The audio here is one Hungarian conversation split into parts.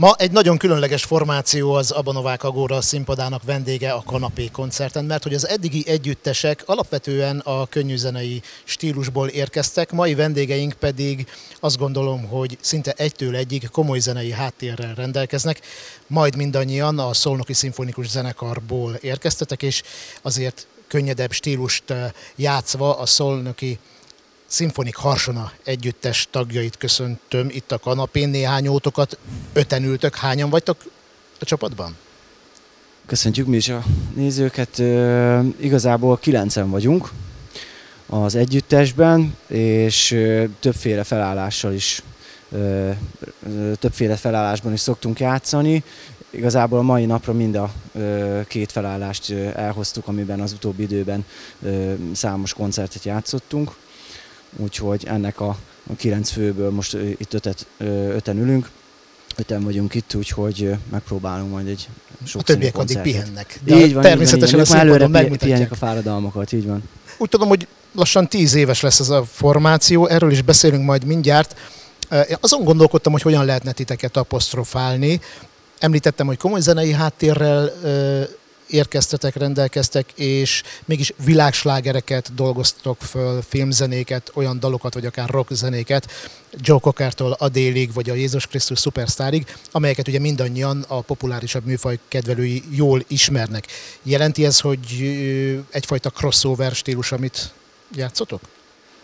Ma egy nagyon különleges formáció az Abanovák Agóra színpadának vendége a Kanapé koncerten, mert hogy az eddigi együttesek alapvetően a könnyűzenei stílusból érkeztek, mai vendégeink pedig azt gondolom, hogy szinte egytől egyig komoly zenei háttérrel rendelkeznek, majd mindannyian a Szolnoki Szimfonikus Zenekarból érkeztetek, és azért könnyedebb stílust játszva a Szolnoki Szimfonik Harsona együttes tagjait köszöntöm itt a kanapén. Néhány ótokat öten ültök. Hányan vagytok a csapatban? Köszöntjük mi is a nézőket. Igazából kilencen vagyunk az együttesben, és többféle felállással is többféle felállásban is szoktunk játszani. Igazából a mai napra mind a két felállást elhoztuk, amiben az utóbbi időben számos koncertet játszottunk úgyhogy ennek a, a kilenc főből most itt ötet, öten ülünk, öten vagyunk itt, úgyhogy megpróbálunk majd egy sok A többiek addig pihennek. De így van, természetesen így van, így van. előre pihenjük a fáradalmakat, így van. Úgy tudom, hogy lassan tíz éves lesz ez a formáció, erről is beszélünk majd mindjárt. Azon gondolkodtam, hogy hogyan lehetne titeket apostrofálni. Említettem, hogy komoly zenei háttérrel érkeztetek, rendelkeztek, és mégis világslágereket dolgoztok föl, filmzenéket, olyan dalokat, vagy akár rockzenéket, Joe Cockertól Adélig, vagy a Jézus Krisztus szupersztárig, amelyeket ugye mindannyian a populárisabb műfaj kedvelői jól ismernek. Jelenti ez, hogy egyfajta crossover stílus, amit játszotok?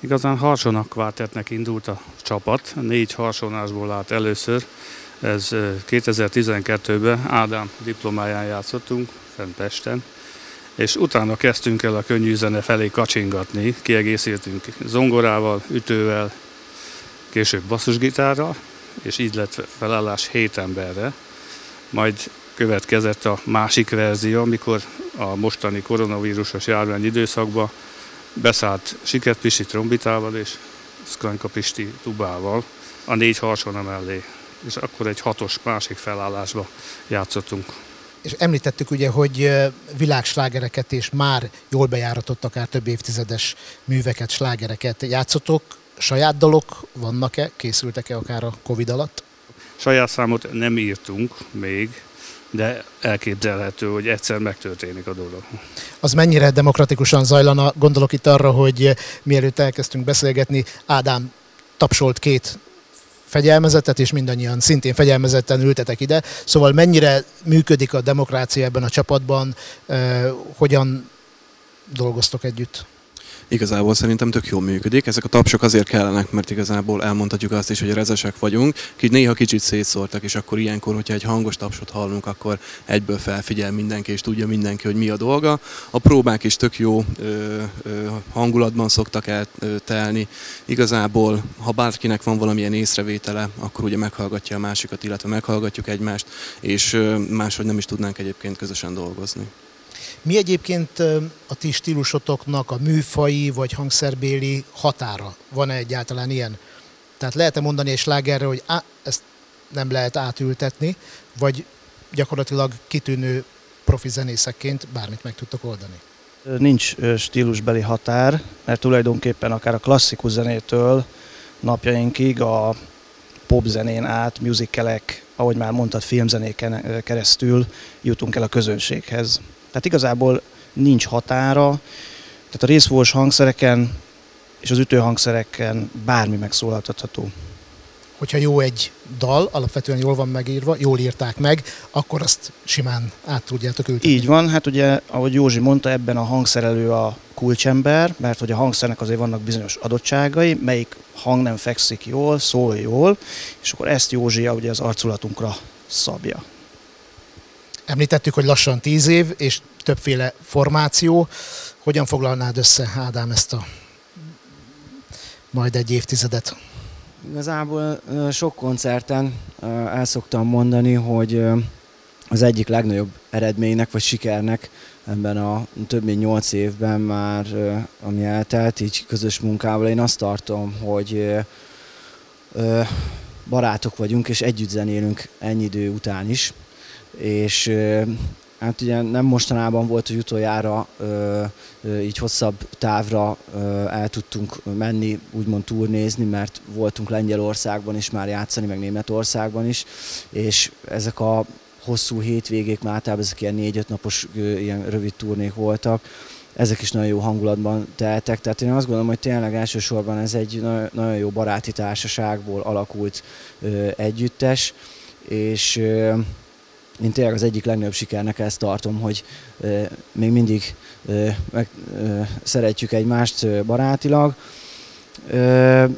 Igazán Harsonak kvártetnek indult a csapat, négy harsonásból állt először, ez 2012-ben Ádám diplomáján játszottunk, fent Pesten, és utána kezdtünk el a könnyű zene felé kacsingatni, kiegészítünk zongorával, ütővel, később basszusgitárral, és így lett felállás hét emberre. Majd következett a másik verzió, amikor a mostani koronavírusos járvány időszakban beszállt Siket Pisti trombitával és Skranka Pisti tubával a négy harsona mellé, és akkor egy hatos másik felállásba játszottunk és említettük ugye, hogy világslágereket és már jól bejáratott akár több évtizedes műveket, slágereket játszotok. Saját dalok vannak-e, készültek-e akár a Covid alatt? Saját számot nem írtunk még, de elképzelhető, hogy egyszer megtörténik a dolog. Az mennyire demokratikusan zajlana? Gondolok itt arra, hogy mielőtt elkezdtünk beszélgetni, Ádám tapsolt két fegyelmezetet, és mindannyian szintén fegyelmezetten ültetek ide. Szóval mennyire működik a demokrácia ebben a csapatban, hogyan dolgoztok együtt? Igazából szerintem tök jól működik. Ezek a tapsok azért kellenek, mert igazából elmondhatjuk azt is, hogy rezesek vagyunk, ki néha kicsit szétszórtak, és akkor ilyenkor, hogyha egy hangos tapsot hallunk, akkor egyből felfigyel mindenki, és tudja mindenki, hogy mi a dolga. A próbák is tök jó ö, ö, hangulatban szoktak eltelni. Igazából, ha bárkinek van valamilyen észrevétele, akkor ugye meghallgatja a másikat, illetve meghallgatjuk egymást, és máshogy nem is tudnánk egyébként közösen dolgozni. Mi egyébként a ti stílusotoknak a műfai vagy hangszerbéli határa? Van-e egyáltalán ilyen? Tehát lehet-e mondani egy slágerre, hogy á, ezt nem lehet átültetni, vagy gyakorlatilag kitűnő profi zenészekként bármit meg tudtok oldani? Nincs stílusbeli határ, mert tulajdonképpen akár a klasszikus zenétől napjainkig a popzenén át, musicalek, ahogy már mondtad, filmzenéken keresztül jutunk el a közönséghez. Tehát igazából nincs határa, tehát a részfúvós hangszereken és az ütőhangszereken bármi megszólaltatható. Hogyha jó egy dal, alapvetően jól van megírva, jól írták meg, akkor azt simán át tudjátok ültetni. Így van, hát ugye, ahogy Józsi mondta, ebben a hangszerelő a kulcsember, mert hogy a hangszernek azért vannak bizonyos adottságai, melyik hang nem fekszik jól, szól jól, és akkor ezt Józsi ugye az arculatunkra szabja. Említettük, hogy lassan tíz év, és többféle formáció. Hogyan foglalnád össze, Ádám, ezt a majd egy évtizedet? Igazából sok koncerten el szoktam mondani, hogy az egyik legnagyobb eredménynek vagy sikernek ebben a több mint nyolc évben már, ami eltelt így közös munkával, én azt tartom, hogy barátok vagyunk, és együtt zenélünk ennyi idő után is és hát ugye nem mostanában volt, hogy utoljára így hosszabb távra el tudtunk menni, úgymond turnézni, mert voltunk Lengyelországban is már játszani, meg Németországban is, és ezek a hosszú hétvégék már általában ezek ilyen négy-öt napos ilyen rövid turnék voltak, ezek is nagyon jó hangulatban teltek, tehát én azt gondolom, hogy tényleg elsősorban ez egy nagyon jó baráti társaságból alakult együttes, és én tényleg az egyik legnagyobb sikernek ezt tartom, hogy még mindig meg, szeretjük egymást barátilag.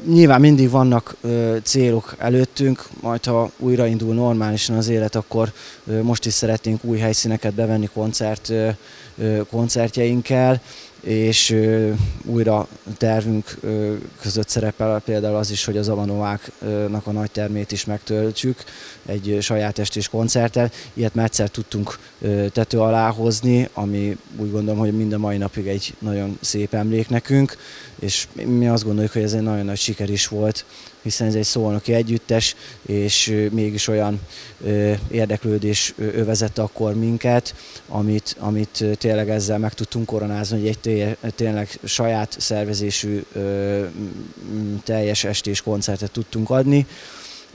Nyilván mindig vannak célok előttünk, majd ha újraindul normálisan az élet, akkor most is szeretnénk új helyszíneket bevenni koncert, koncertjeinkkel és újra tervünk között szerepel például az is, hogy az Avanováknak a nagy termét is megtöltsük egy saját estés koncerttel. Ilyet már egyszer tudtunk tető alá hozni, ami úgy gondolom, hogy mind a mai napig egy nagyon szép emlék nekünk, és mi azt gondoljuk, hogy ez egy nagyon nagy siker is volt, hiszen ez egy szolnoki együttes, és mégis olyan érdeklődés övezett akkor minket, amit, amit tényleg ezzel meg tudtunk koronázni, hogy egy tényleg saját szervezésű teljes estés koncertet tudtunk adni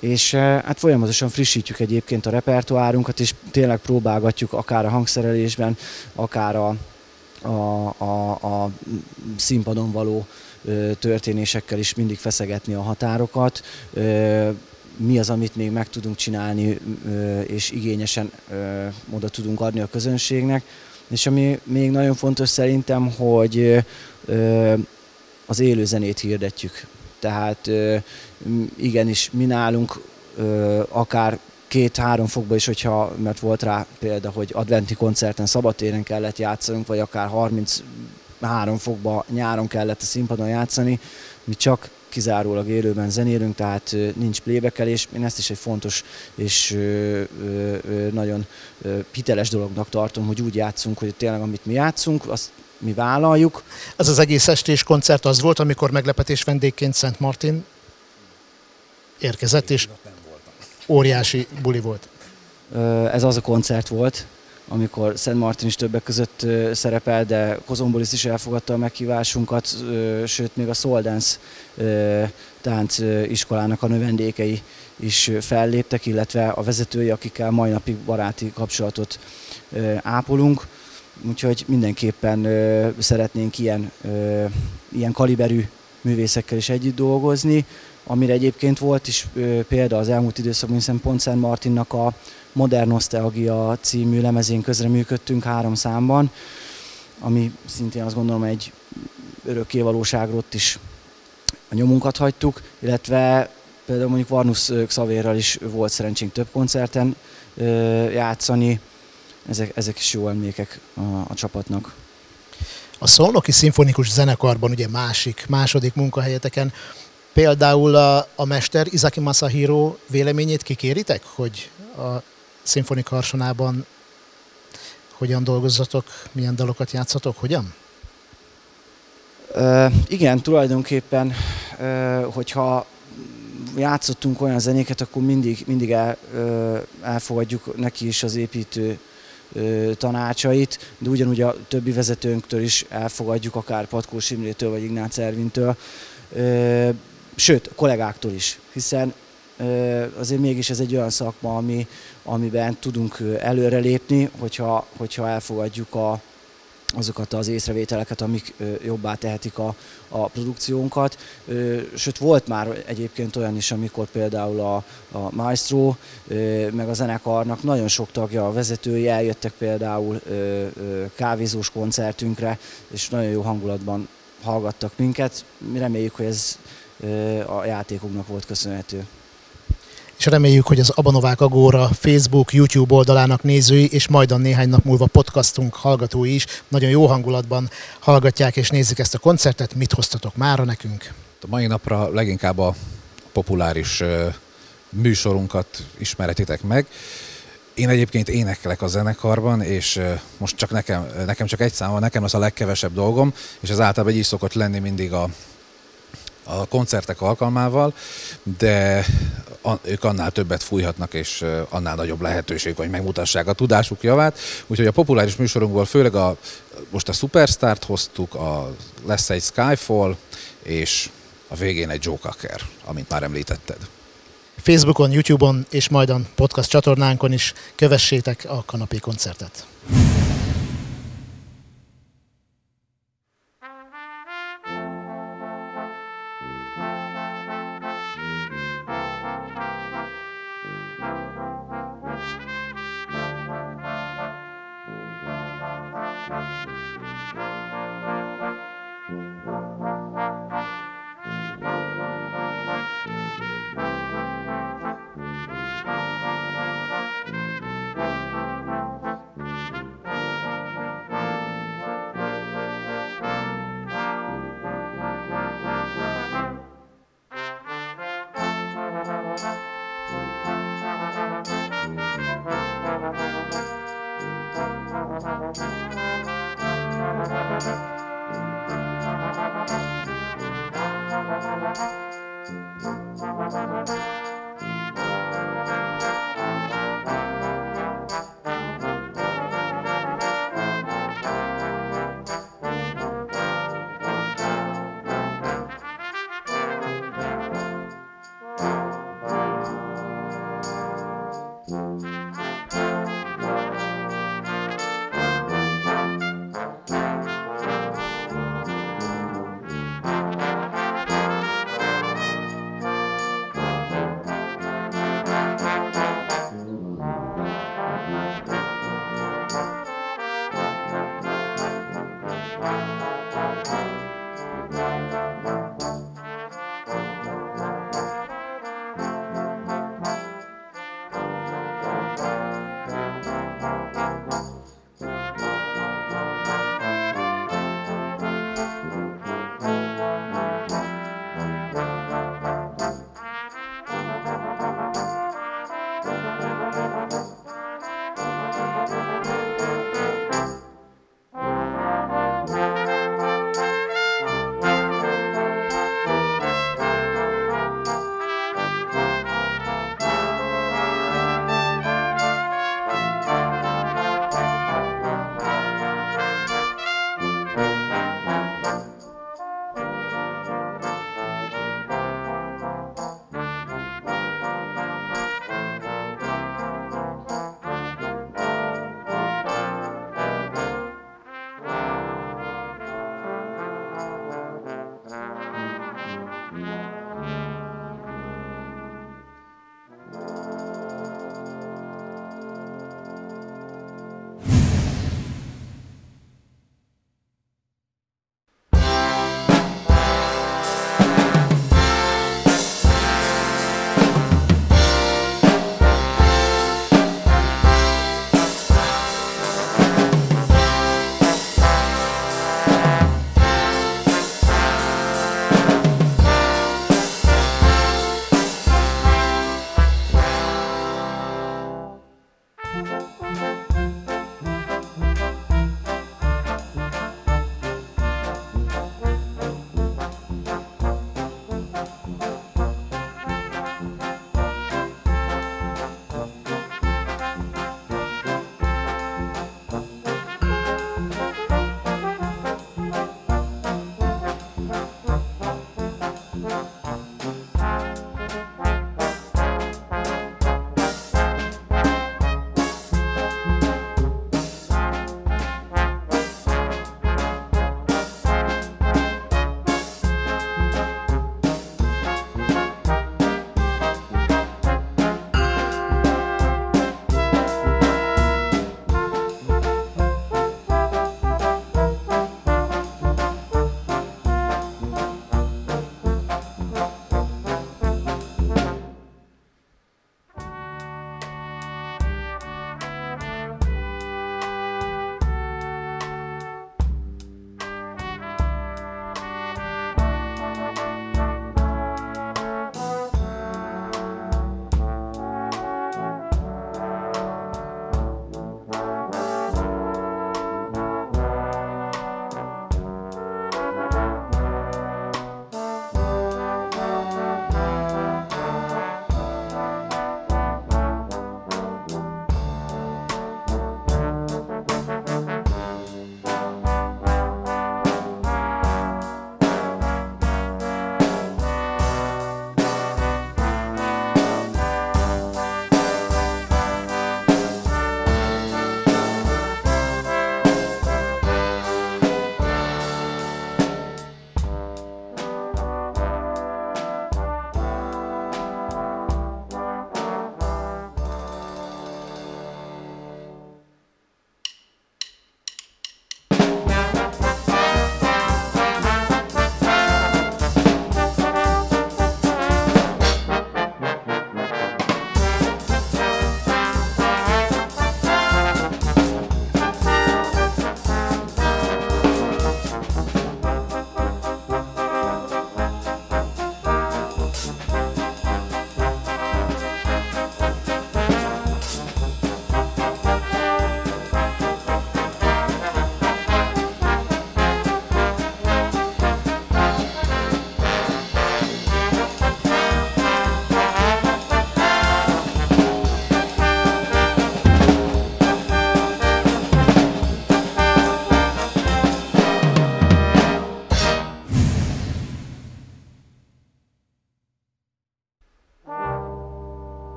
és hát folyamatosan frissítjük egyébként a repertoárunkat, és tényleg próbálgatjuk akár a hangszerelésben, akár a, a, a, a színpadon való történésekkel is mindig feszegetni a határokat, mi az, amit még meg tudunk csinálni, és igényesen oda tudunk adni a közönségnek. És ami még nagyon fontos szerintem, hogy az élő zenét hirdetjük. Tehát igenis mi nálunk akár két-három fokba is, hogyha, mert volt rá példa, hogy adventi koncerten szabadtéren kellett játszanunk, vagy akár 30 három fokba nyáron kellett a színpadon játszani, mi csak kizárólag élőben zenélünk, tehát nincs plébekelés. Én ezt is egy fontos és nagyon hiteles dolognak tartom, hogy úgy játszunk, hogy tényleg amit mi játszunk, azt mi vállaljuk. Ez az egész estés koncert az volt, amikor meglepetés vendégként Szent Martin érkezett, és óriási buli volt. Ez az a koncert volt, amikor Szent Martin is többek között szerepel, de Kozombolis is elfogadta a meghívásunkat, sőt még a Soul Dance tánc iskolának a növendékei is felléptek, illetve a vezetői, akikkel mai napig baráti kapcsolatot ápolunk. Úgyhogy mindenképpen szeretnénk ilyen, ilyen kaliberű művészekkel is együtt dolgozni, amire egyébként volt is példa az elmúlt időszakban, hiszen Szent Martinnak a Modern Nostalgia című lemezén közreműködtünk három számban, ami szintén azt gondolom egy örökké valóságról is a nyomunkat hagytuk, illetve például mondjuk Varnus Xavérral is volt szerencsénk több koncerten játszani, ezek, ezek is jó emlékek a, a csapatnak. A Szolnoki Szimfonikus Zenekarban ugye másik, második munkahelyeteken például a, a mester Izaki Masahiro véleményét kikéritek, hogy a szimfonik harsonában hogyan dolgozzatok, milyen dalokat játszatok, hogyan? Uh, igen, tulajdonképpen, uh, hogyha játszottunk olyan zenéket, akkor mindig, mindig el, uh, elfogadjuk neki is az építő tanácsait, de ugyanúgy a többi vezetőnktől is elfogadjuk, akár Patkó Simrétől vagy Ignác Ervintől, sőt, kollégáktól is, hiszen azért mégis ez egy olyan szakma, ami, amiben tudunk előrelépni, hogyha, hogyha elfogadjuk a, azokat az észrevételeket, amik jobbá tehetik a, a produkciónkat. Sőt, volt már egyébként olyan is, amikor például a, a Maestro, meg a zenekarnak nagyon sok tagja, a vezetői eljöttek például kávézós koncertünkre, és nagyon jó hangulatban hallgattak minket. Mi reméljük, hogy ez a játékunknak volt köszönhető és reméljük, hogy az Abanovák Agóra Facebook, YouTube oldalának nézői, és majdan néhány nap múlva podcastunk hallgatói is nagyon jó hangulatban hallgatják és nézik ezt a koncertet. Mit hoztatok mára nekünk? A mai napra leginkább a populáris műsorunkat ismeretitek meg. Én egyébként énekelek a zenekarban, és most csak nekem, nekem csak egy szám van, nekem az a legkevesebb dolgom, és ez általában így szokott lenni mindig a a koncertek alkalmával, de ők annál többet fújhatnak, és annál nagyobb lehetőség, hogy megmutassák a tudásuk javát. Úgyhogy a populáris műsorunkból főleg a, most a Superstart hoztuk, a, lesz egy Skyfall, és a végén egy Joe Cocker, amit már említetted. Facebookon, YouTube-on és majd a podcast csatornánkon is kövessétek a kanapé koncertet.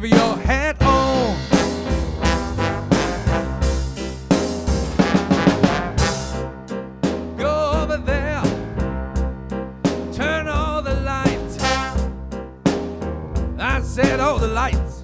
leave your hat on. Go over there, turn all the lights. I said all the lights.